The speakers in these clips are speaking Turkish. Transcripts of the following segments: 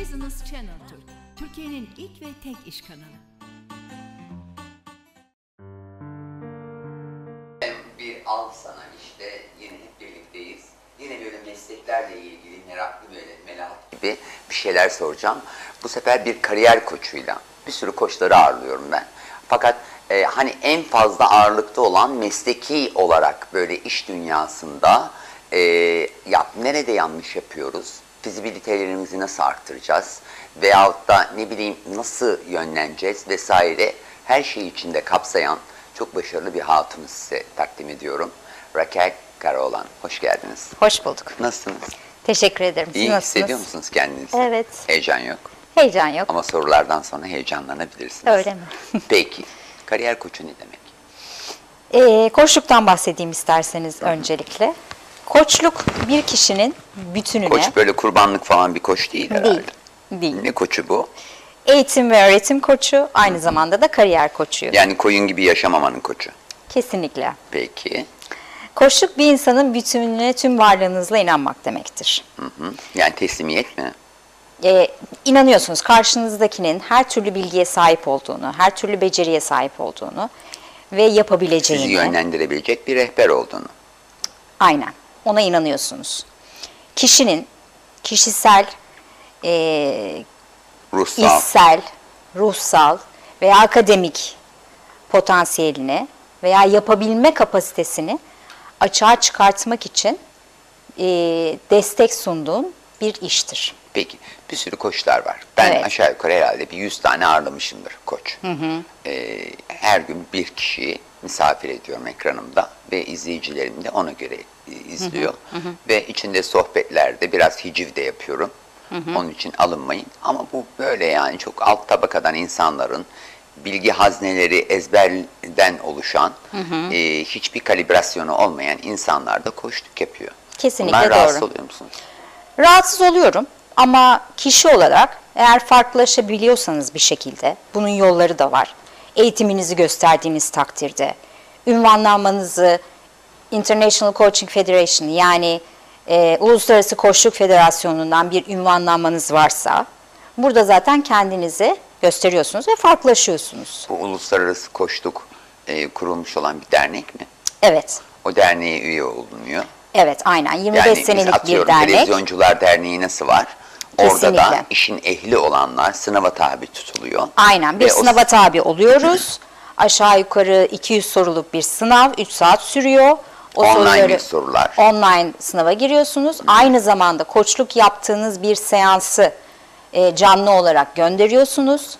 Business Channel Türk, Türkiye'nin ilk ve tek iş kanalı. Bir al sana işte yine hep birlikteyiz. Yine böyle mesleklerle ilgili meraklı böyle melat gibi bir şeyler soracağım. Bu sefer bir kariyer koçuyla bir sürü koçları ağırlıyorum ben. Fakat e, hani en fazla ağırlıkta olan mesleki olarak böyle iş dünyasında e, yap, nerede yanlış yapıyoruz? Fizibilitelerimizi nasıl arttıracağız? Veyahut da ne bileyim nasıl yönleneceğiz vesaire her şeyi içinde kapsayan çok başarılı bir hatunuz size takdim ediyorum. Raquel Karaoğlan. Hoş geldiniz. Hoş bulduk. Nasılsınız? Teşekkür ederim. Siz İyi nasılsınız? hissediyor musunuz kendinizi? Evet. Heyecan yok. Heyecan yok. Ama sorulardan sonra heyecanlanabilirsiniz. Öyle mi? Peki. Kariyer koçu ne demek? Ee, koçluktan bahsedeyim isterseniz öncelikle. Koçluk bir kişinin bütününe Koç böyle kurbanlık falan bir koç değil herhalde. değil. Değil. Ne koçu bu? Eğitim ve öğretim koçu, aynı zamanda da kariyer koçuyuz. Yani koyun gibi yaşamamanın koçu. Kesinlikle. Peki. Koçluk bir insanın bütününe tüm varlığınızla inanmak demektir. Hı hı. Yani teslimiyet mi? Ee, inanıyorsunuz karşınızdakinin her türlü bilgiye sahip olduğunu, her türlü beceriye sahip olduğunu ve yapabileceğini. Sizi yönlendirebilecek bir rehber olduğunu. Aynen. Ona inanıyorsunuz. Kişinin kişisel, eee Ruhsal. işsel, ruhsal veya akademik potansiyelini veya yapabilme kapasitesini açığa çıkartmak için eee, destek sunduğun bir iştir. Peki bir sürü koçlar var. Ben Evet. aşağı yukarı herhalde bir 100 tane ağırlamışımdır koç. Ee, her gün bir kişiyi misafir ediyorum ekranımda ve izleyicilerim de ona göre izliyor. Ve içinde sohbetlerde biraz hiciv de yapıyorum. Onun için alınmayın. Ama bu böyle yani çok alt tabakadan insanların bilgi hazneleri ezberden oluşan, e, hiçbir kalibrasyonu olmayan insanlar da koçluk yapıyor. Kesinlikle Bundan rahatsız doğru. oluyor musunuz? Rahatsız oluyorum ama kişi olarak eğer farklılaşabiliyorsanız bir şekilde, bunun yolları da var. Eğitiminizi gösterdiğiniz takdirde, ünvanlanmanızı International Coaching Federation yani e, Uluslararası Koçluk Federasyonu'ndan bir ünvanlanmanız varsa, burada zaten kendinizi gösteriyorsunuz ve farklılaşıyorsunuz. Bu uluslararası koçluk e, kurulmuş olan bir dernek mi? Evet, O derneğe üye olunuyor. evet aynen 25 Yani senelik bir atıyorum dernek. Televizyoncular Derneği nasıl var? Orada da Kesinlikle. işin ehli olanlar sınava tabi tutuluyor. Aynen bir Ve o sınava tabi oluyoruz. Aşağı yukarı 200 soruluk bir sınav 3 saat sürüyor. O Online bir sorular. Online sınava giriyorsunuz. Aynı zamanda koçluk yaptığınız bir seansı e, canlı olarak gönderiyorsunuz.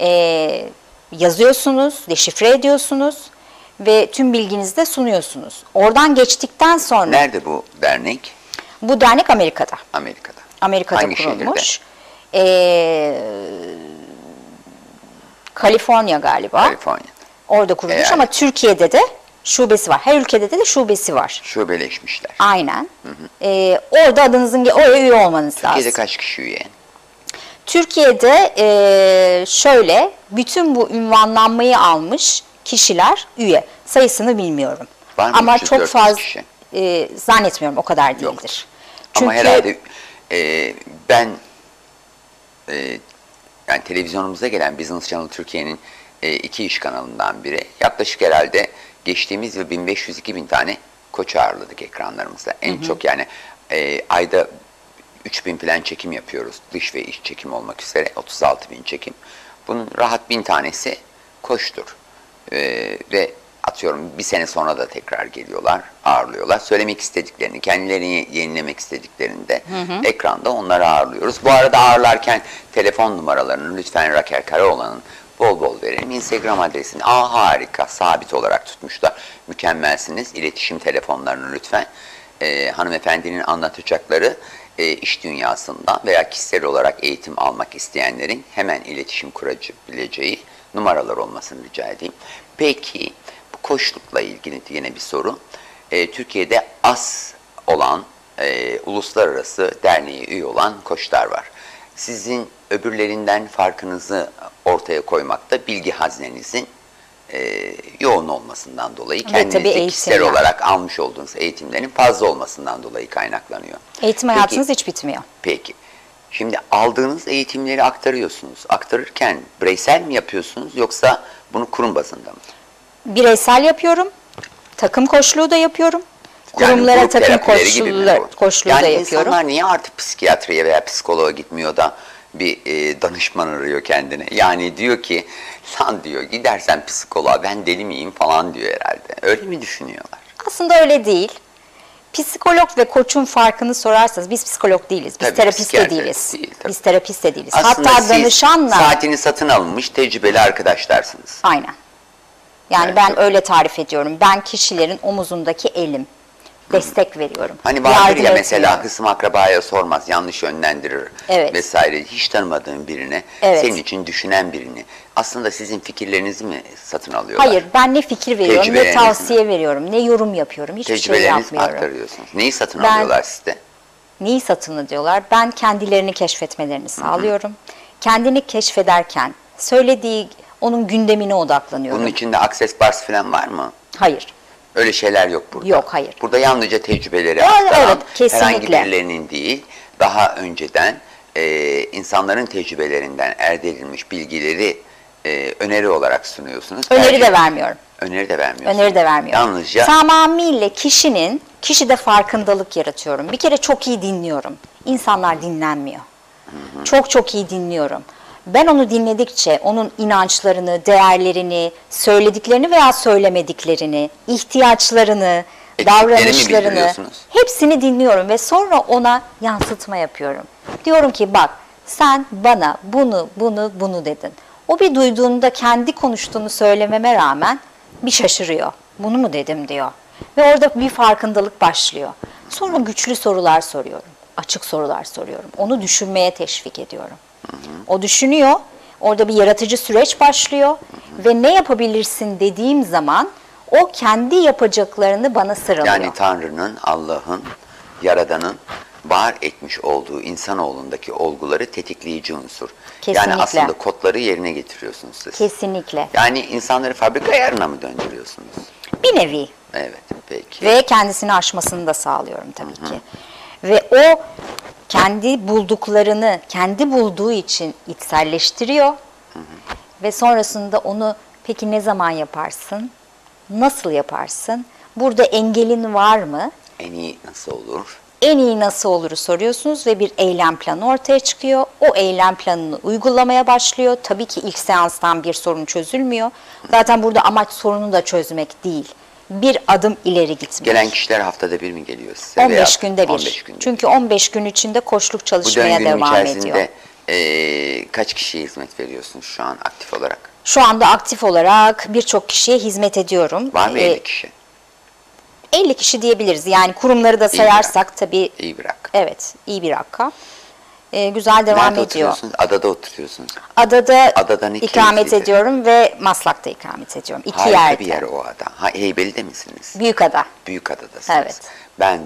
E, yazıyorsunuz, deşifre ediyorsunuz ve tüm bilginizi de sunuyorsunuz. Oradan geçtikten sonra Nerede bu dernek? bu dernek Amerika'da. Amerika'da. Amerika'da Hangi kurulmuş. Ee, Kaliforniya galiba. Kaliforniya. Orada kurulmuş Eyalet. ama Türkiye'de de şubesi var. Her ülkede de, de şubesi var. Şubeleşmişler. Aynen. Ee, orada adınızın oraya üye olmanız Türkiye'de lazım. kaç kişi üye? Türkiye'de ee, şöyle bütün bu ünvanlanmayı almış kişiler üye. Sayısını bilmiyorum. Var mı ama 300, çok 400 fazla kişi? ee, zannetmiyorum o kadar değildir. Ama herhalde e, ben e, yani televizyonumuza gelen Business Channel Türkiye'nin e, iki iş kanalından biri. Yaklaşık herhalde geçtiğimiz yıl 1500-2000 tane koç ağırladık ekranlarımızda. En çok yani e, ayda 3000 falan çekim yapıyoruz. Dış ve iç çekim olmak üzere 36 bin çekim. Bunun rahat bin tanesi koçtur. E, ve atıyorum bir sene sonra da tekrar geliyorlar, ağırlıyorlar. Söylemek istediklerini, kendilerini yenilemek istediklerinde ekranda onları ağırlıyoruz. Bu arada ağırlarken telefon numaralarını lütfen Raquel Karaoğlan'ın bol bol verelim. Instagram adresini aa harika sabit olarak tutmuşlar. Mükemmelsiniz. İletişim telefonlarını lütfen. Ee, hanımefendinin anlatacakları e, iş dünyasında veya kişisel olarak eğitim almak isteyenlerin hemen iletişim kurabileceği numaralar olmasını rica edeyim. Peki bu koçlukla ilgili yine bir soru. Ee, Türkiye'de az olan e, uluslararası derneğe üye olan koçlar var. Sizin öbürlerinden farkınızı ortaya koymakta bilgi haznenizin e, yoğun olmasından dolayı kendinizi kişisel yani. olarak almış olduğunuz eğitimlerin fazla olmasından dolayı kaynaklanıyor. Eğitim Peki- hayatınız hiç bitmiyor. Peki. Şimdi aldığınız eğitimleri aktarıyorsunuz. Aktarırken bireysel mi yapıyorsunuz yoksa bunu kurum bazında mı? Bireysel yapıyorum. Takım koçluğu da yapıyorum. Yani Kurumlara grup takım koçluğu, koçluğu yani da yapıyorum. insanlar niye artık psikiyatriye veya psikoloğa gitmiyor da bir e, danışman arıyor kendine. Yani diyor ki sen diyor gidersen psikoloğa ben deli miyim falan diyor herhalde. Öyle mi düşünüyorlar? Aslında öyle değil. Psikolog ve koçun farkını sorarsanız biz psikolog değiliz. Biz Tabii, terapist de değiliz. değil, tabii. biz terapist de değiliz. Aslında Hatta siz danışanla saatini satın alınmış tecrübeli arkadaşlarsınız. aynen. Yani Evet, ben çok- öyle tarif ediyorum. Ben kişilerin omuzundaki elim. Destek veriyorum. Hani vardır ya mesela kısım akrabaya sormaz, yanlış yönlendirir Evet. vesaire. Hiç tanımadığın birine, Evet. senin için düşünen birini. Aslında sizin fikirlerinizi mi satın alıyorlar? Hayır ben ne fikir veriyorum, ne tavsiye veriyorum, ne yorum yapıyorum. Hiçbir şey mi yapmıyorum. aktarıyorsunuz? Neyi satın Ben- alıyorlar sizde? Neyi satın alıyorlar? Ben kendilerini keşfetmelerini sağlıyorum. Kendini keşfederken söylediği onun gündemine odaklanıyorum. Bunun içinde access bars falan var mı? Hayır. Öyle şeyler yok burada. Yok, hayır. Burada yalnızca tecrübeleri Evet, aktaran, evet, kesinlikle. herhangi birilerinin değil, daha önceden e, insanların tecrübelerinden elde edilmiş bilgileri e, öneri olarak sunuyorsunuz. Öneri Tercih- de vermiyorum. Öneri de vermiyorsunuz. Öneri de vermiyorum. Yalnızca Tamamıyla kişinin, kişide farkındalık yaratıyorum. Bir kere çok iyi dinliyorum. İnsanlar dinlenmiyor. Çok çok iyi dinliyorum. Ben onu dinledikçe onun inançlarını, değerlerini, söylediklerini veya söylemediklerini, ihtiyaçlarını, davranışlarını hepsini dinliyorum ve sonra ona yansıtma yapıyorum. Diyorum ki bak sen bana bunu bunu bunu dedin. O bir duyduğunda kendi konuştuğunu söylememe rağmen bir şaşırıyor. Bunu mu dedim diyor. Ve orada bir farkındalık başlıyor. Sonra güçlü sorular soruyorum. Açık sorular soruyorum. Onu düşünmeye teşvik ediyorum. O düşünüyor. Orada bir yaratıcı süreç başlıyor ve ne yapabilirsin dediğim zaman o kendi yapacaklarını bana sıralıyor. yani Tanrı'nın, Allah'ın, Yaradan'ın var etmiş olduğu insanoğlundaki olguları tetikleyici unsur. Yani Kesinlikle. aslında kodları yerine getiriyorsunuz siz. Kesinlikle. Yani insanları fabrika ayarına mı döndürüyorsunuz? Bir nevi Evet, peki. ve kendisini aşmasını da sağlıyorum tabii ki. Ve o kendi bulduklarını kendi bulduğu için içselleştiriyor. Ve sonrasında onu peki ne zaman yaparsın? Nasıl yaparsın? Burada engelin var mı? En iyi nasıl olur? En iyi nasıl oluru soruyorsunuz ve bir eylem planı ortaya çıkıyor. O eylem planını uygulamaya başlıyor. Tabii ki ilk seanstan bir sorun çözülmüyor. Zaten burada amaç sorunu da çözmek değil. Bir adım ileri gitmek. Gelen kişiler haftada bir mi geliyor size? 15 Veya günde bir. 15 günde. Çünkü 15 gün içinde koçluk Bu çalışmaya döngünün devam ediyor. içerisinde eee, kaç kişiye hizmet veriyorsunuz şu an aktif olarak? Şu anda aktif olarak birçok kişiye hizmet ediyorum. Var mı Ee, 50 kişi? 50 kişi diyebiliriz. Yani kurumları da bir sayarsak tabii İyi bırak. evet iyi bir rakam. Ee, güzel devam Nerede ediyor. oturuyorsunuz? Adada oturuyorsunuz. Adada Adadan iki ikamet keyiflidir. ediyorum ve Maslak'ta ikamet ediyorum. İki Harika yerde. bir yer o ada. Ha, Heybeli'de misiniz? Büyükada. Büyükada'dasınız. Evet. Ben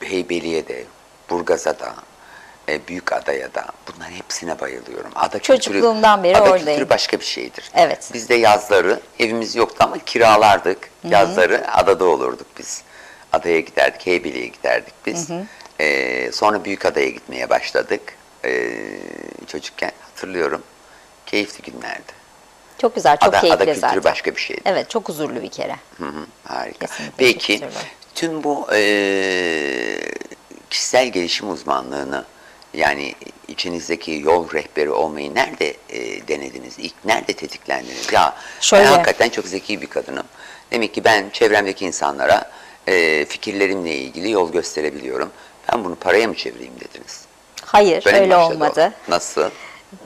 Heybeli'ye Burgaz'a da, e, Büyükada'ya da bunların hepsine bayılıyorum. Ada Çocukluğumdan beri ada oradayım. kültürü başka bir şeydir. Evet. Biz de yazları evimiz yoktu ama kiralardık. Yazları adada olurduk biz. Adaya giderdik, Heybeli'ye giderdik biz. E, sonra Büyükada'ya gitmeye başladık. E, çocukken hatırlıyorum. Keyifli günlerdi. Çok güzel, çok ada, keyifli ada kültürü zaten. başka bir şeydi. Evet, çok huzurlu bir kere. Hı hı, harika. Kesinlikle Peki, güzel. tüm bu eee, kişisel gelişim uzmanlığını yani içinizdeki yol rehberi olmayı nerede eee, denediniz? İlk nerede tetiklendiniz? Ya Şöyle. ben hakikaten çok zeki bir kadınım. Demek ki ben çevremdeki insanlara eee, fikirlerimle ilgili yol gösterebiliyorum. Ben bunu paraya mı çevireyim dediniz? Hayır, mi öyle başladı o? olmadı. Nasıl?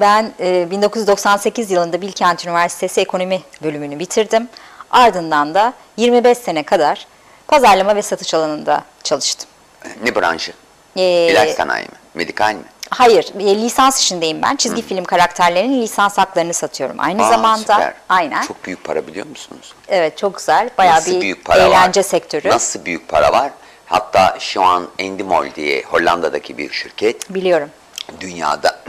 Ben e, 1998 yılında Bilkent Üniversitesi Ekonomi bölümünü bitirdim. Ardından da 25 sene kadar pazarlama ve satış alanında çalıştım. Ne branşı? Ee, İlaç sanayi mi? Medikal mi? Hayır, e, lisans işindeyim ben. Çizgi film karakterlerinin lisans haklarını satıyorum. Aynı Aa, zamanda süper. aynen. Çok büyük para biliyor musunuz? Evet, çok güzel. Bayağı Nasıl bir büyük para eğlence var? sektörü. Nasıl büyük para var? Hatta şu an Endemol diye Hollanda'daki bir şirket Biliyorum. dünyada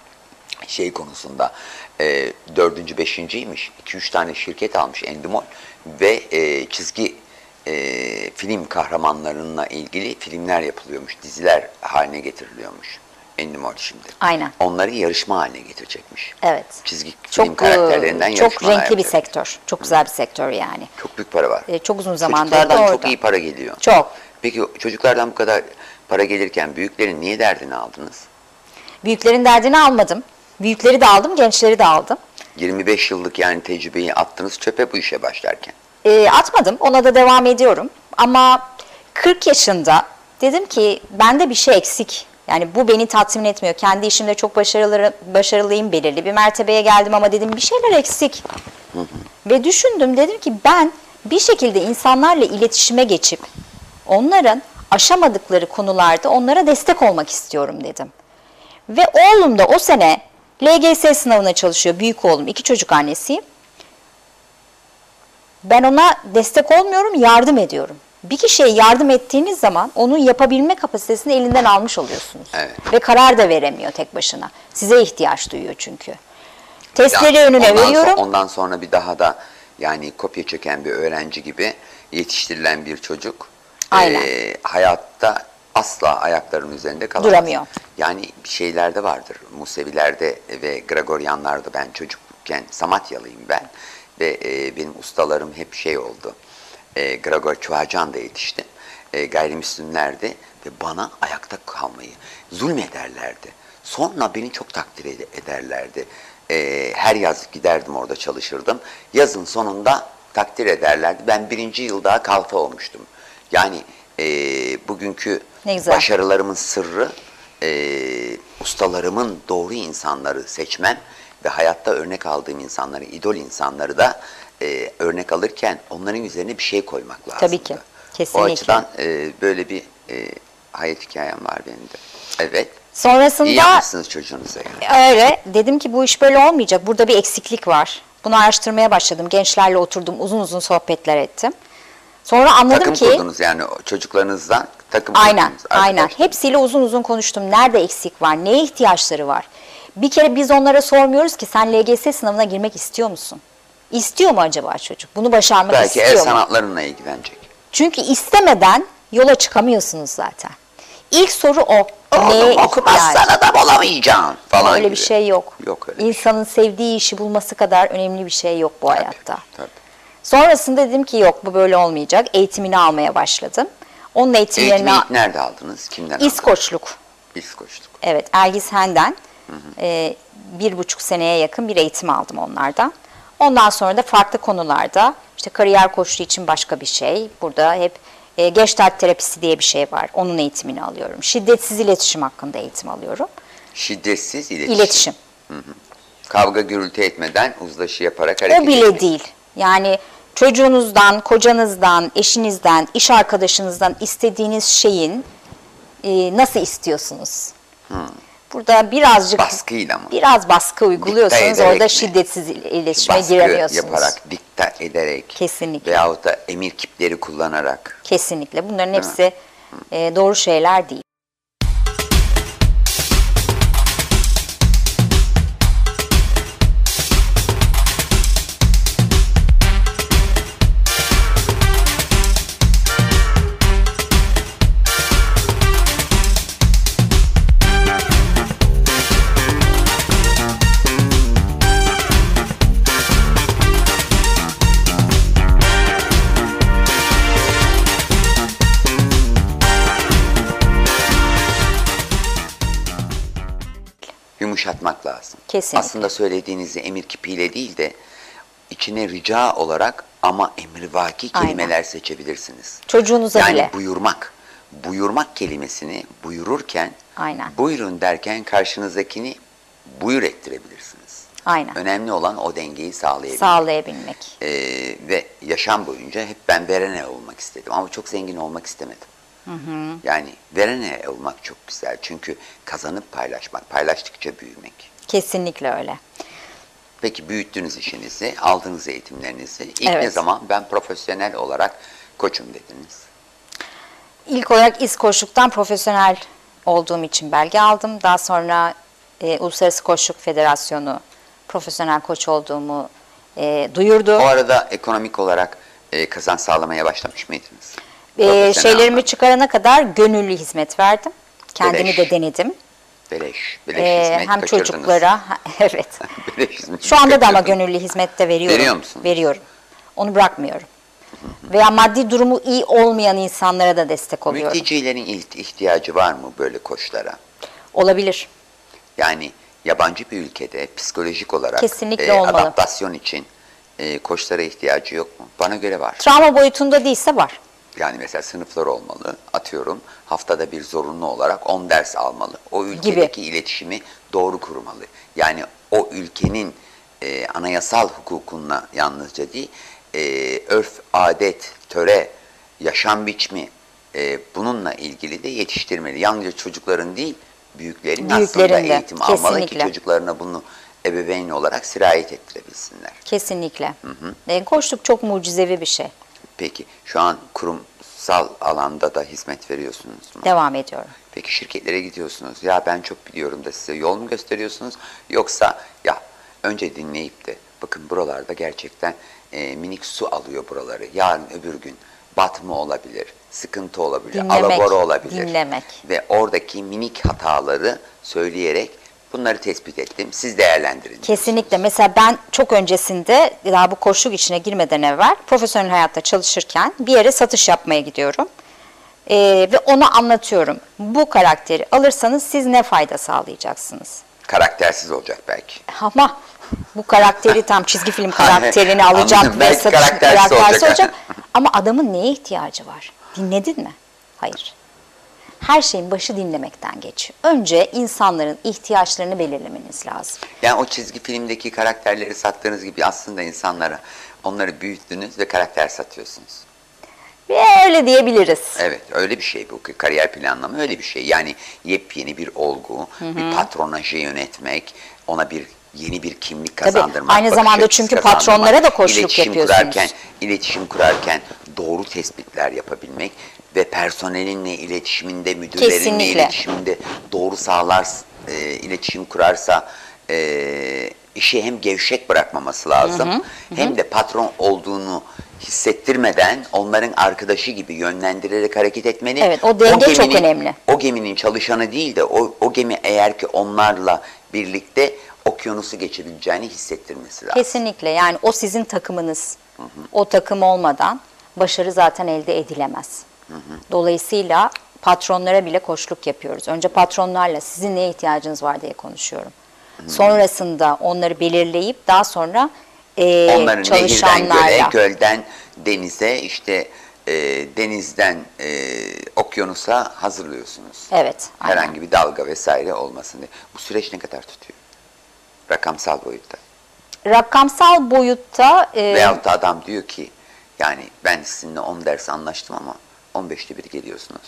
şey konusunda e, dördüncü, beşinciymiş. 2-3 tane şirket almış Endemol ve e, çizgi e, film kahramanlarına ilgili filmler yapılıyormuş. Diziler haline getiriliyormuş. Endemol şimdi. Aynen. Onları yarışma haline getirecekmiş. Evet. Çizgi film Çok karakterlerinden e, çok yarışmalar renkli bir yapacak. sektör. Çok güzel bir sektör yani. Çok büyük para var. E, çok uzun zamandır çok orada. iyi para geliyor. Çok. Peki çocuklardan bu kadar para gelirken büyüklerin niye derdini aldınız? Büyüklerin derdini almadım. Büyükleri de aldım, gençleri de aldım. 25 yıllık yani tecrübeyi attınız çöpe bu işe başlarken. E, atmadım, ona da devam ediyorum. Ama 40 yaşında dedim ki bende bir şey eksik. Yani bu beni tatmin etmiyor. Kendi işimde çok başarılı, başarılıyım, belirli bir mertebeye geldim ama dedim bir şeyler eksik. Ve düşündüm dedim ki ben bir şekilde insanlarla iletişime geçip onların aşamadıkları konularda onlara destek olmak istiyorum dedim. Ve oğlum da o sene LGS sınavına çalışıyor. Büyük oğlum, iki çocuk annesiyim. Ben ona destek olmuyorum, yardım ediyorum. Bir kişiye yardım ettiğiniz zaman onun yapabilme kapasitesini elinden almış oluyorsunuz. Evet. Ve karar da veremiyor tek başına. Size ihtiyaç duyuyor çünkü. Testleri Ya, önüne ondan veriyorum. so- ondan sonra bir daha da yani kopya çeken bir öğrenci gibi yetiştirilen bir çocuk Aynen. eee, hayatta asla ayaklarının üzerinde kalamaz. Duramıyor. Yani bir şeylerde vardır. Musevilerde ve Gregoryanlarda ben çocukken Samatyalıyım ben ve eee, benim ustalarım hep şey oldu. Eee Gregor Çuhacan da yetişti. Eee gayrimüslimlerdi ve bana ayakta kalmayı zulmederlerdi. Sonra beni çok takdir ed- ederlerdi. Ee, her yaz giderdim orada çalışırdım. Yazın sonunda takdir ederlerdi. Ben birinci yıl daha kalfa olmuştum. Yani e, bugünkü başarılarımın sırrı e, ustalarımın doğru insanları seçmem ve hayatta örnek aldığım insanları, idol insanları da e, örnek alırken onların üzerine bir şey koymak lazım. Tabii ki, O kesinlikle. açıdan e, böyle bir e, hayat hikayem var benim de. Evet. İyi Sonrasında yapmışsınız çocuğunuza yani. öyle dedim ki bu iş böyle olmayacak. Burada bir eksiklik var. Bunu araştırmaya başladım. Gençlerle oturdum, uzun uzun sohbetler ettim. Sonra anladım Takım ki kurdunuz yani o çocuklarınızdan takım Aynen, kurdunuz. aynen. arkadaşlar. Hepsiyle uzun uzun konuştum. Nerede eksik var, neye ihtiyaçları var? Bir kere biz onlara sormuyoruz ki sen LGS sınavına girmek istiyor musun? İstiyor mu acaba çocuk? Bunu başarmak Belki istiyor el mu? sanatlarına ilgilenecek. Çünkü istemeden yola çıkamıyorsunuz zaten. İlk soru o. Oğlum okumazsan adam olamayacaksın falan Öyle gibi. bir şey yok. Yok öyle. şey. İnsanın sevdiği işi bulması kadar önemli bir şey yok bu Tabii, hayatta. Tabii. Sonrasında dedim ki yok bu böyle olmayacak. Eğitimini almaya başladım. Onun eğitimlerini Eğitimi ilk nerede aldınız? Kimden aldınız? İskoçluk. İskoçluk. Evet, Ergis Hen'den e, bir buçuk seneye yakın bir eğitim aldım onlardan. Ondan sonra da farklı konularda, işte kariyer koçluğu için başka bir şey. Burada hep e, Gestalt terapisi diye bir şey var. Onun eğitimini alıyorum. Şiddetsiz iletişim hakkında eğitim alıyorum. Şiddetsiz iletişim. İletişim. Kavga gürültü etmeden uzlaşı yaparak hareket O bile etmek. değil. Yani çocuğunuzdan, kocanızdan, eşinizden, iş arkadaşınızdan istediğiniz şeyin e, nasıl istiyorsunuz? Burada birazcık Baskıyla mı? Biraz baskı uyguluyorsanız ederek orada mi? şiddetsiz il- iletişime Baskı giremiyorsunuz. yaparak, dikta ederek. Kesinlikle. Veyahut da emir kipleri kullanarak. Kesinlikle. Bunların hepsi e, doğru şeyler değil. Kesinlikle. Aslında söylediğinizi emir kipiyle değil de içine rica olarak ama Aynen. kelimeler seçebilirsiniz. Çocuğunuza yani bile. buyurmak. Buyurmak kelimesini buyururken Aynen. buyurun derken karşınızdakini buyur ettirebilirsiniz. Aynen. Önemli olan o dengeyi sağlayabilmek. Sağlayabilmek. Ee, ve yaşam boyunca hep ben verene olmak istedim ama çok zengin olmak istemedim. Yani verene olmak çok güzel çünkü kazanıp paylaşmak, paylaştıkça büyümek. Kesinlikle öyle. Peki büyüttünüz işinizi, aldınız eğitimlerinizi. İlk ne Evet. zaman ben profesyonel olarak koçum dediniz? İlk olarak İskoçluk'tan profesyonel olduğum için belge aldım. Daha sonra e, Uluslararası Koçluk Federasyonu profesyonel koç olduğumu e, duyurdu. O arada ekonomik olarak e, kazanç sağlamaya başlamış mıydınız? E, şeylerimi anlamda. çıkarana kadar gönüllü hizmet verdim. Kendimi Beleş. de denedim. Beleş. Beleş Ee, hizmet hem kaçırdınız. çocuklara evet. Beleş hizmet Şu anda da ama gönüllü hizmette veriyorum. Veriyor musun? Veriyorum. Onu bırakmıyorum. Veya maddi durumu iyi olmayan insanlara da destek oluyorum. Mültecilerin iht- ihtiyacı var mı böyle koçlara? Olabilir. Yani yabancı bir ülkede psikolojik olarak Kesinlikle e, olmalı. adaptasyon için e, koçlara ihtiyacı yok mu? Bana göre var. Travma boyutunda değilse var. Yani mesela sınıflar olmalı. Atıyorum haftada bir zorunlu olarak 10 ders almalı. O ülkedeki iletişimi doğru kurmalı. Yani o ülkenin e, anayasal hukukuna yalnızca değil, e, örf, adet, töre, yaşam biçimi e, bununla ilgili de yetiştirmeli. Yalnızca çocukların değil, büyüklerin, aslında Büyüklerin de, eğitim almalı ki kesinlikle. çocuklarına bunu ebeveyn olarak sirayet ettirebilsinler. Kesinlikle. E, koçluk çok mucizevi bir şey. Peki şu an kurumsal alanda da hizmet veriyorsunuz mu? Devam ediyorum. Peki şirketlere gidiyorsunuz. Ya ben çok biliyorum da size yol mu gösteriyorsunuz? Yoksa ya önce dinleyip de bakın buralarda gerçekten e, minik su alıyor buraları. Yarın öbür gün batma olabilir, sıkıntı olabilir, Dinlemek, alabora olabilir. dinlemek. Ve oradaki minik hataları söyleyerek bunları tespit ettim. Siz değerlendirin. Kesinlikle. Mesela ben çok öncesinde daha bu koçluk içine girmeden evvel profesyonel hayatta çalışırken bir yere satış yapmaya gidiyorum. Ee, ve ona anlatıyorum. Bu karakteri alırsanız siz ne fayda sağlayacaksınız? Karaktersiz olacak belki. Ama bu karakteri tam çizgi film karakterini Anladım. alacak ve Belki satış karaktersiz karaktersiz olacak. olacak. Ama adamın neye ihtiyacı var? Dinledin mi? Hayır. Her şeyin başı dinlemekten geçiyor. Önce insanların ihtiyaçlarını belirlemeniz lazım. Yani o çizgi filmdeki karakterleri sattığınız gibi aslında insanlara onları büyüttünüz ve karakter satıyorsunuz. Ve öyle diyebiliriz. Evet öyle bir şey bu kariyer planlama öyle bir şey. Yani yepyeni bir olgu, bir patronajı yönetmek, ona bir yeni bir kimlik Tabii, kazandırmak. aynı bakış zamanda çünkü patronlara da koçluk iletişim yapıyorsunuz. Kurarken, iletişim kurarken doğru tespitler yapabilmek ve personelinle iletişiminde, müdürlerinle Kesinlikle. iletişiminde doğru sağlar, e, iletişim kurarsa e, işi hem gevşek bırakmaması lazım hem de patron olduğunu hissettirmeden onların arkadaşı gibi yönlendirerek hareket etmeli. Evet, o denge çok önemli. O geminin çalışanı değil de o, o gemi eğer ki onlarla birlikte okyanusu geçebileceğini hissettirmesi lazım. Kesinlikle yani o sizin takımınız. O takım olmadan başarı zaten elde edilemez. Dolayısıyla patronlara bile koçluk yapıyoruz. Önce patronlarla sizin neye ihtiyacınız var diye konuşuyorum. Sonrasında onları belirleyip daha sonra e, Onları nehirden göle, çalışanlarla gölden denize, işte e, denizden e, okyanusa hazırlıyorsunuz. Evet, aynen. Herhangi bir dalga vesaire olmasın diye. Bu süreç ne kadar tutuyor? Rakamsal boyutta. rakamsal boyutta e, Veyahut da adam diyor ki yani ben sizinle 10 ders anlaştım ama 15'te bir geliyorsunuz.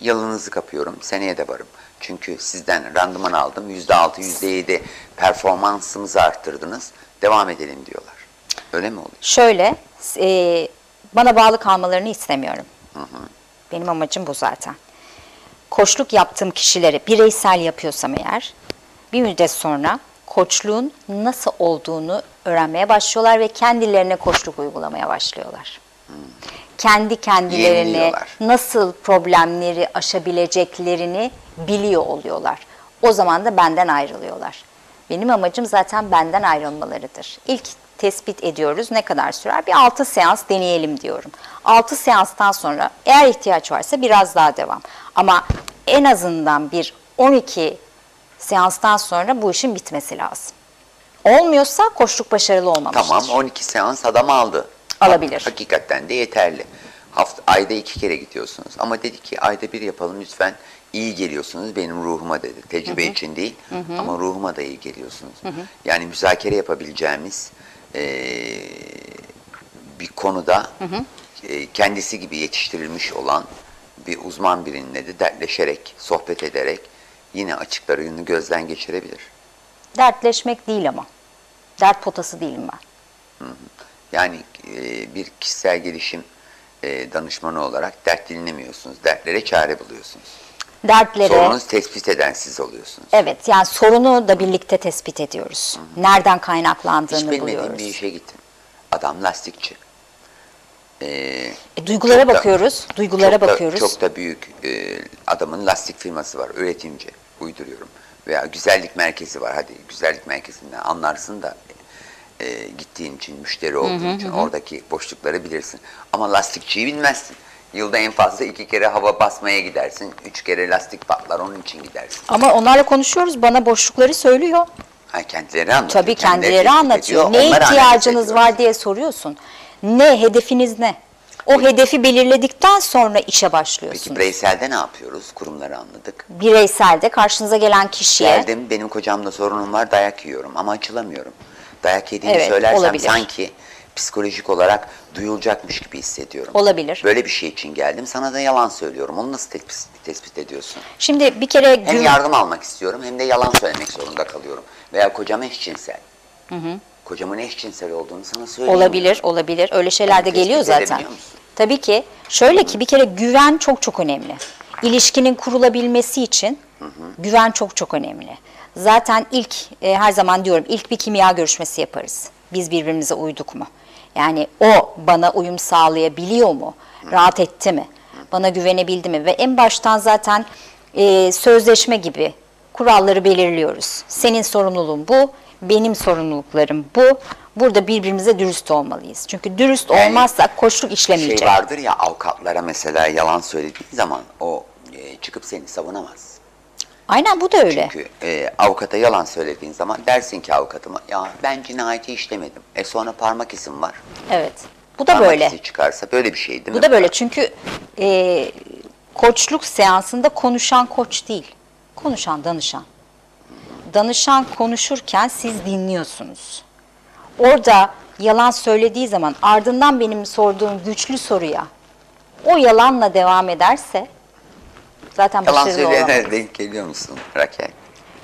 Yalınızı kapıyorum, seneye de varım. Çünkü sizden randıman aldım, %6, %7 performansımızı arttırdınız, devam edelim diyorlar. Öyle mi oluyor? Şöyle, e, bana bağlı kalmalarını istemiyorum. Benim amacım bu zaten. Koçluk yaptığım kişileri bireysel yapıyorsam eğer, bir müddet sonra koçluğun nasıl olduğunu öğrenmeye başlıyorlar ve kendilerine koçluk uygulamaya başlıyorlar. Kendi kendilerini nasıl problemleri aşabileceklerini biliyor oluyorlar. O zaman da benden ayrılıyorlar. Benim amacım zaten benden ayrılmalarıdır. İlk tespit ediyoruz ne kadar sürer? Bir 6 seans deneyelim diyorum. 6 seanstan sonra eğer ihtiyaç varsa biraz daha devam. Ama en azından bir 12 seanstan sonra bu işin bitmesi lazım. Olmuyorsa koçluk başarılı olmamıştır. Tamam 12 seans adam aldı. Alabilir. Hakikaten de yeterli. Hafta, ayda iki kere gidiyorsunuz. Ama dedi ki ayda bir yapalım lütfen. İyi geliyorsunuz benim ruhuma dedi. Tecrübe için değil ama ruhuma da iyi geliyorsunuz. Yani müzakere yapabileceğimiz eee, bir konuda eee, kendisi gibi yetiştirilmiş olan bir uzman birinle de dertleşerek, sohbet ederek yine açıklarını gözden geçirebilir. Dertleşmek değil ama. Dert potası değilim ben. Yani e, bir kişisel gelişim e, danışmanı olarak dert dinlemiyorsunuz. Dertlere çare buluyorsunuz. Dertleri, Sorunuz tespit eden siz oluyorsunuz. evet yani sorunu da birlikte tespit ediyoruz. Nereden Hiç kaynaklandığını bilmediğim buluyoruz. bir işe gittim. Adam lastikçi. E, E, duygulara çok da- bakıyoruz, duygulara çok da- bakıyoruz. çok da büyük e, adamın lastik firması var, üretimci. uyduruyorum. Veya güzellik merkezi var. Hadi güzellik merkezinden anlarsın da e, gittiğin için, müşteri olduğun için oradaki boşlukları bilirsin. Ama lastikçiyi bilmezsin. Yılda en fazla iki kere hava basmaya gidersin. Üç kere lastik patlar onun için gidersin. Ama onlarla konuşuyoruz. Bana boşlukları söylüyor. Ha, kendileri anlatıyor. Tabii kendileri kendileri anlatıyor. ediyor, Ne ihtiyacınız var diye soruyorsun. Ne hedefiniz ne? O hedefi belirledikten sonra işe başlıyorsunuz. Peki bireyselde ne yapıyoruz? Kurumları anladık. Bireyselde karşınıza gelen kişiye Geldim benim kocamla sorunum var dayak yiyorum ama açılamıyorum. Dayak yediğimi Evet, söylersem olabilir. sanki psikolojik olarak duyulacakmış gibi hissediyorum. Olabilir. Böyle bir şey için geldim sana da yalan söylüyorum. Onu nasıl tespit, tespit ediyorsun? Şimdi bir kere Hem gün- yardım almak istiyorum hem de yalan söylemek zorunda kalıyorum. Veya kocam eşcinsel. Kocamın eşcinsel olduğunu sana söyleyeyim. olabilir, olabilir. Öyle şeyler de geliyor zaten. musun? Tabii ki. Şöyle ki bir kere güven çok çok önemli. İlişkinin kurulabilmesi için güven çok çok önemli. Zaten ilk e, her zaman diyorum ilk bir kimya görüşmesi yaparız. Biz birbirimize uyduk mu? Yani o bana uyum sağlayabiliyor mu? Rahat etti mi? Bana güvenebildi mi? Ve en baştan zaten e, sözleşme gibi kuralları belirliyoruz. Senin sorumluluğun bu, benim sorumluluklarım bu. Burada birbirimize dürüst olmalıyız. Çünkü dürüst Yani olmazsak koçluk işlemeyecek. Şey vardır ya avukatlara mesela yalan söylediğin zaman o e, çıkıp seni savunamaz. Aynen bu da öyle. Çünkü e, avukata yalan söylediğin zaman dersin ki avukatıma ya ben cinayeti işlemedim. E sonra parmak izim var. Evet. Bu da parmak böyle. izi çıkarsa böyle bir şey değil mi? Bu da böyle çünkü e, koçluk seansında konuşan koç değil. Konuşan danışan. Danışan konuşurken siz dinliyorsunuz. Orada yalan söylediği zaman ardından benim sorduğum güçlü soruya o yalanla devam ederse zaten Yalan başarılı olamaz. söyleyenlere denk geliyor musun Rakel?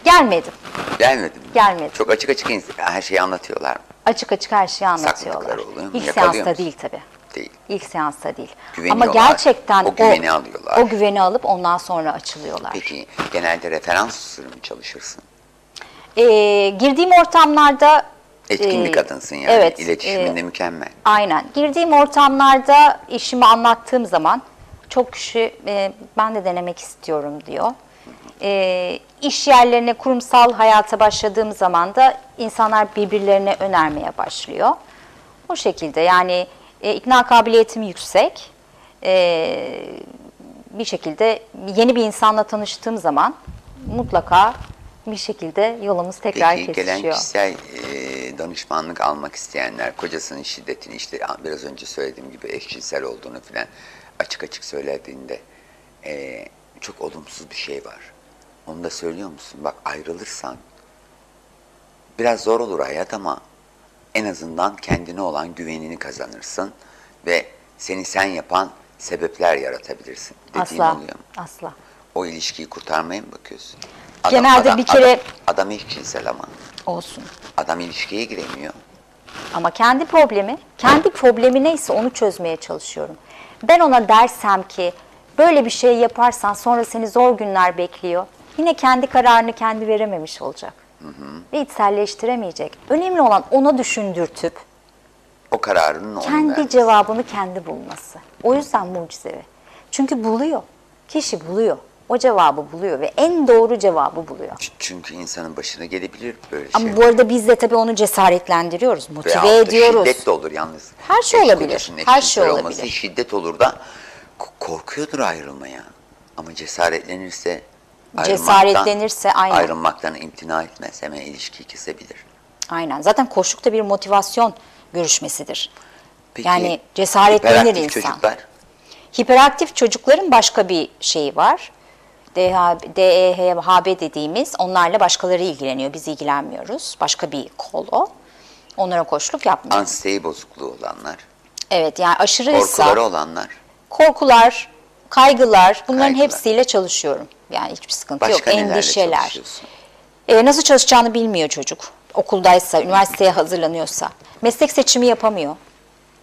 Gelmedim. Gelmedi mi? Gelmedi. Çok açık açık ins- her şeyi anlatıyorlar mı? Açık açık her şeyi anlatıyorlar. Oluyor mu? İlk Yakalıyor seansta musun? değil tabii. Değil. İlk seansta değil. Güveniyorlar. Ama gerçekten O güveni alıyorlar. O güveni alıp ondan sonra açılıyorlar. Peki genelde referans usulü mü çalışırsın? Ee, girdiğim ortamlarda Etkin bir kadınsın yani. Evet. İletişiminde e, mükemmel. aynen. Girdiğim ortamlarda işimi anlattığım zaman çok kişi e, ben de denemek istiyorum diyor. E, iş yerlerine, kurumsal hayata başladığım zaman da insanlar birbirlerine önermeye başlıyor. O şekilde yani e, ikna kabiliyetim yüksek. E, bir şekilde yeni bir insanla tanıştığım zaman mutlaka bir şekilde yolumuz tekrar Peki kesişiyor. gelen kişisel e, danışmanlık almak isteyenler kocasının şiddetini işte biraz önce söylediğim gibi eşcinsel olduğunu filan açık açık söylediğinde e, çok olumsuz bir şey var. Onu da söylüyor musun? Bak ayrılırsan biraz zor olur hayat ama en azından kendine olan güvenini kazanırsın ve seni sen yapan sebepler yaratabilirsin. Dediğin Asla, oluyor mu? asla. O ilişkiyi kurtarmaya mı bakıyorsun? Genelde bir kere- Adam, adam eşcinsel ama. Olsun. Adam ilişkiye giremiyor. Ama kendi problemi, kendi problemi neyse onu çözmeye çalışıyorum. Ben ona dersem ki böyle bir şey yaparsan sonra seni zor günler bekliyor. Yine kendi kararını kendi verememiş olacak. Ve içselleştiremeyecek. Önemli olan ona düşündürtüp O kararının onun kendi vermesi. cevabını kendi bulması. O yüzden mucizevi. Çünkü buluyor. Kişi buluyor. O cevabı buluyor ve en doğru cevabı buluyor. Çünkü insanın başına gelebilir böyle Ama şey. bu arada biz de tabii onu cesaretlendiriyoruz, motive Veyahut ediyoruz. Şiddet de olur yalnız. Her şey olabilir, her şey olması olabilir. şiddet olur da korkuyordur ayrılmaya. Ama cesaretlenirse Cesaretlenirse aynen. Ayrılmaktan imtina etmez hemen ilişkiyi kesebilir. Aynen. Zaten koşluk da bir motivasyon görüşmesidir. Peki, Yani cesaretlenir hiperaktif insan. çocuklar Hiperaktif çocukların başka bir şeyi var. DEHB dediğimiz onlarla başkaları ilgileniyor. Biz ilgilenmiyoruz. Başka bir kol o. Onlara koşluk yapmıyoruz. anksiyete bozukluğu olanlar, Evet yani aşırıysa korkuları olanlar, korkular, kaygılar bunların Kaygılar. hepsiyle çalışıyorum. Yani hiçbir sıkıntı başka yok. Endişeler. çalışıyorsun? E, nasıl çalışacağını bilmiyor çocuk. Okuldaysa, üniversiteye hazırlanıyorsa. Meslek seçimi yapamıyor.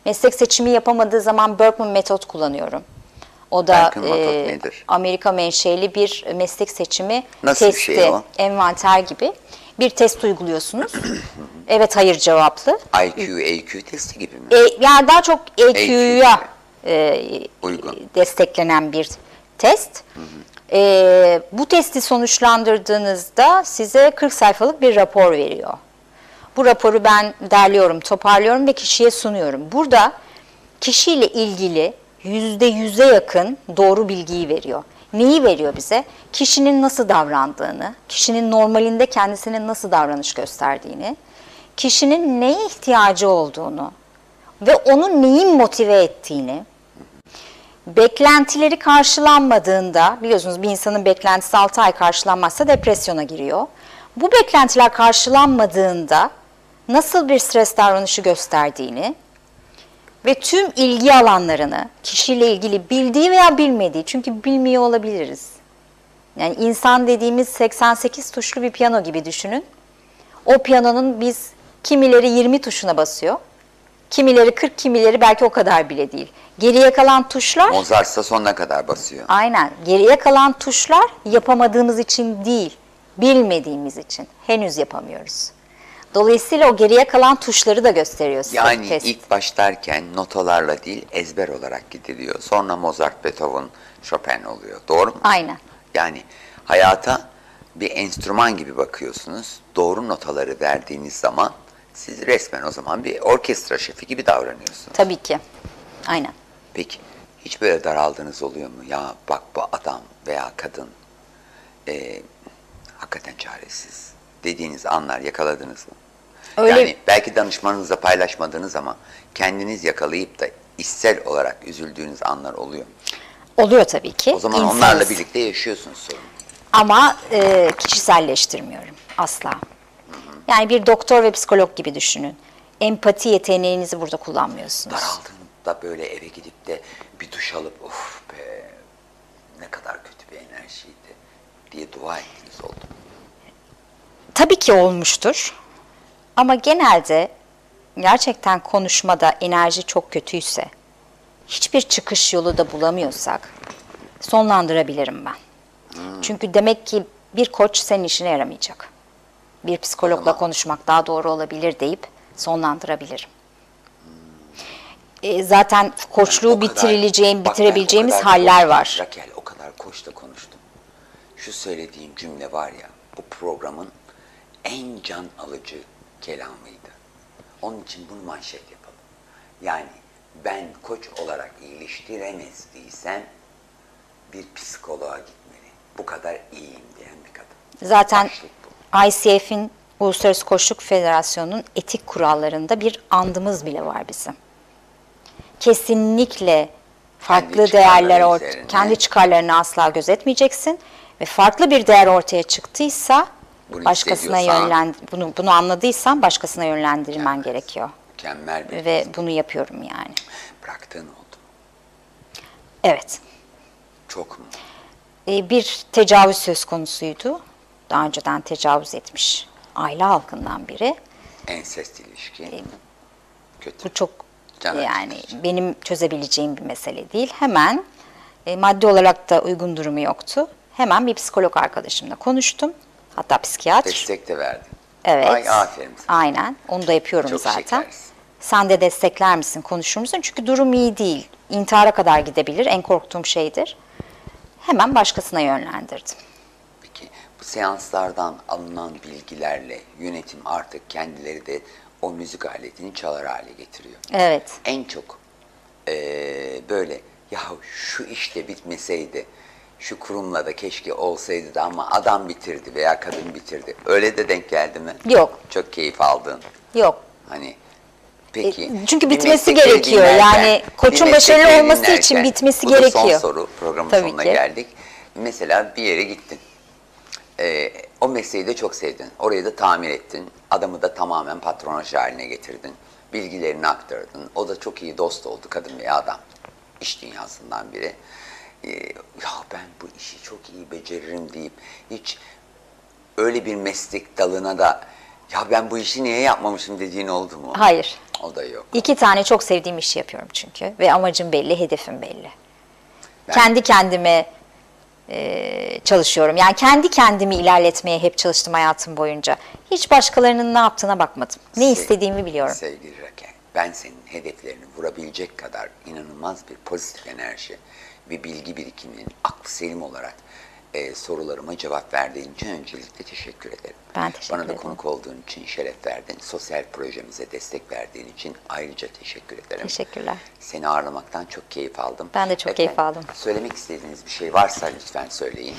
Meslek seçimi yapamadığı zaman Berkman metot kullanıyorum. O da e, nedir? Amerika menşeli bir meslek seçimi Nasıl bir testi, şey o? envanter gibi bir test uyguluyorsunuz. evet hayır cevaplı. IQ, AQ testi gibi mi? E, yani daha çok EQ'ya e, Uygun. desteklenen bir test. Ee, bu testi sonuçlandırdığınızda size 40 sayfalık bir rapor veriyor. Bu raporu ben derliyorum, toparlıyorum ve kişiye sunuyorum. Burada kişiyle ilgili yüzde yüze yakın doğru bilgiyi veriyor. Neyi veriyor bize? Kişinin nasıl davrandığını, kişinin normalinde kendisinin nasıl davranış gösterdiğini, kişinin neye ihtiyacı olduğunu ve onu neyin motive ettiğini, beklentileri karşılanmadığında biliyorsunuz bir insanın beklentisi 6 ay karşılanmazsa depresyona giriyor. Bu beklentiler karşılanmadığında nasıl bir stres davranışı gösterdiğini ve tüm ilgi alanlarını kişiyle ilgili bildiği veya bilmediği çünkü bilmiyor olabiliriz. Yani insan dediğimiz 88 tuşlu bir piyano gibi düşünün. O piyanonun biz kimileri 20 tuşuna basıyor. Kimileri 40, kimileri belki o kadar bile değil. Geriye kalan tuşlar Mozart'sa sonuna kadar basıyor. Aynen. Geriye kalan tuşlar yapamadığımız için değil, bilmediğimiz için. Henüz yapamıyoruz. Dolayısıyla o geriye kalan tuşları da gösteriyor size Yani test. ilk başlarken notalarla değil ezber olarak gidiliyor. Sonra Mozart, Beethoven, Chopin oluyor. Doğru mu? Aynen. Yani hayata bir enstrüman gibi bakıyorsunuz. Doğru notaları verdiğiniz zaman siz resmen o zaman bir orkestra şefi gibi davranıyorsunuz. Tabii ki. Aynen. Peki hiç böyle daraldığınız oluyor mu? Ya bak bu adam veya kadın eee, hakikaten çaresiz dediğiniz anlar yakaladınız mı? Öyle- Yani belki danışmanınızla paylaşmadığınız ama kendiniz yakalayıp da içsel olarak üzüldüğünüz anlar oluyor. Oluyor tabii ki. O zaman İnsanız. onlarla birlikte yaşıyorsunuz sorun. Ama e, kişiselleştirmiyorum asla. Yani bir doktor ve psikolog gibi düşünün. Empati yeteneğinizi burada kullanmıyorsunuz. Daraldığında böyle eve gidip de bir duş alıp of be ne kadar kötü bir enerjiydi diye dua ettiğiniz oldu. Tabii ki olmuştur. Ama genelde gerçekten konuşmada enerji çok kötüyse, hiçbir çıkış yolu da bulamıyorsak sonlandırabilirim ben. Çünkü demek ki bir koç senin işine yaramayacak. Bir psikologla zaman- konuşmak daha doğru olabilir deyip sonlandırabilirim. E, zaten koçluğu Yani kadar- bitirileceğim, bak bitirebileceğimiz haller konuştum, var. Rakel o kadar koçla konuştum. Şu söylediğim cümle var ya bu programın en can alıcı kelamıydı. Onun için bunu manşet yapalım. Yani ben koç olarak iyileştiremezdiysem bir psikoloğa gitmeli. Bu kadar iyiyim diyen bir kadın. Zaten. ICF'in Uluslararası Koçluk Federasyonu'nun etik kurallarında bir andımız bile var bizim. Kesinlikle farklı Kendi değerler çıkarları ort üzerine. kendi çıkarlarını asla gözetmeyeceksin ve farklı bir değer ortaya çıktıysa Bunu başkasına yönlen bunu bunu anladıysan başkasına yönlendirmen Evet. gerekiyor Mükemmel bir ve bunu yapıyorum yani. bıraktığın oldu. Evet. Çok mu? e, bir tecavüz söz konusuydu. Daha önceden tecavüz etmiş aile halkından biri. Ensest ilişki. Kötü. Bu çok Can yani acıtıcı. benim çözebileceğim bir mesele değil. Hemen e, maddi olarak da uygun durumu yoktu. Hemen bir psikolog arkadaşımla konuştum. Hatta psikiyatr. Destek de verdin. Evet. Ay aferin sana. Aynen. Onu da yapıyorum Çok zaten. şekersin. Sen de destekler misin, konuşur musun? Çünkü durum iyi değil. İntihara kadar gidebilir. En korktuğum şeydir. Hemen başkasına yönlendirdim. Peki bu seanslardan alınan bilgilerle yönetim artık kendileri de o müzik aletini çalar hale getiriyor. Evet. En çok eee, böyle ya şu işte bitmeseydi, şu kurumla da keşke olsaydı da ama adam bitirdi veya kadın bitirdi. Öyle de denk geldi mi? Yok. Çok keyif aldın. Yok. Hani peki. E, çünkü bitmesi gerekiyor. dinlerken- Yani koçun başarılı olması için bitmesi bu gerekiyor. son soru. Programın Tabii sonuna ki. geldik. Mesela bir yere gittin. Ee, o mesleği de çok sevdin. Orayı da tamir ettin. Adamı da tamamen patronaj haline getirdin. Bilgilerini aktardın. O da çok iyi dost oldu kadın veya adam. İş dünyasından biri. Ee, ya ben bu işi çok iyi beceririm deyip hiç öyle bir meslek dalına da ya ben bu işi niye yapmamışım dediğin oldu mu? Hayır. O da yok. İki tane çok sevdiğim işi yapıyorum çünkü. Ve amacım belli, hedefim belli. Ben- Kendi kendime e, çalışıyorum. Yani kendi kendimi ilerletmeye hep çalıştım hayatım boyunca. Hiç başkalarının ne yaptığına bakmadım. Ne Sev- istediğimi biliyorum. Sevgili Rakel, ben senin hedeflerini vurabilecek kadar inanılmaz bir pozitif enerji ve bilgi birikiminin aklı selim olarak e, sorularıma cevap verdiğin için öncelikle teşekkür ederim. Ben teşekkür Bana da ederim. konuk olduğun için şeref verdin. Sosyal projemize destek verdiğin için ayrıca teşekkür ederim. Teşekkürler. Seni ağırlamaktan çok keyif aldım. Ben de çok keyif aldım. Söylemek istediğiniz bir şey varsa lütfen söyleyin.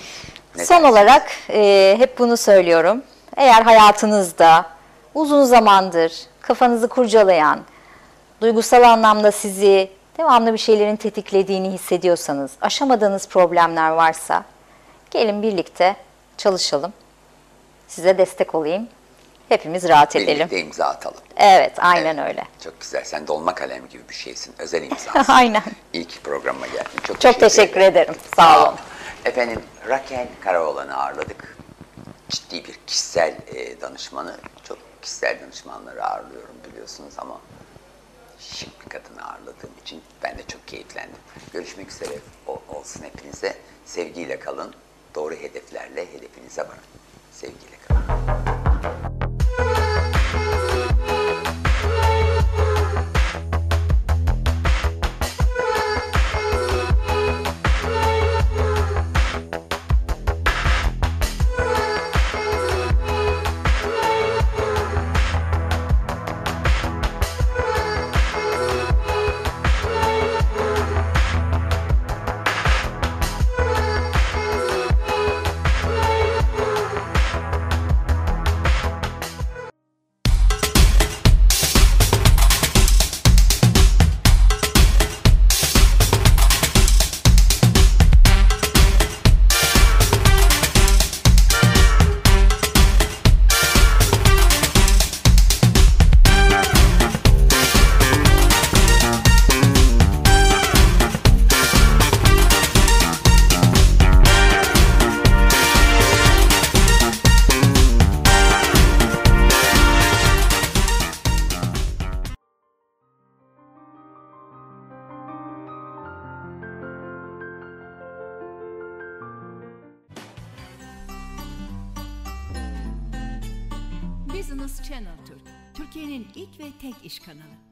Ne Son dersiniz? olarak e, hep bunu söylüyorum. Eğer hayatınızda uzun zamandır kafanızı kurcalayan, duygusal anlamda sizi devamlı bir şeylerin tetiklediğini hissediyorsanız, aşamadığınız problemler varsa gelin birlikte çalışalım. Size destek olayım. Hepimiz rahat edelim. Birlikte imza atalım. Evet, aynen öyle. Çok güzel. Sen dolma kalem gibi bir şeysin. Özel imzasın. Aynen. İyi ki programa geldin. Çok, Çok teşekkür ederim. Sağ olun. Efendim Rakel Karaoğlan'ı ağırladık. Ciddi bir kişisel e, danışmanı. Çok kişisel danışmanları ağırlıyorum biliyorsunuz ama şık bir kadını ağırladığım için ben de çok keyiflendim. Görüşmek üzere o- olsun hepinize. Sevgiyle kalın. Doğru hedeflerle hedefinize varın. Sevgiyle kalın. Iş kanalı.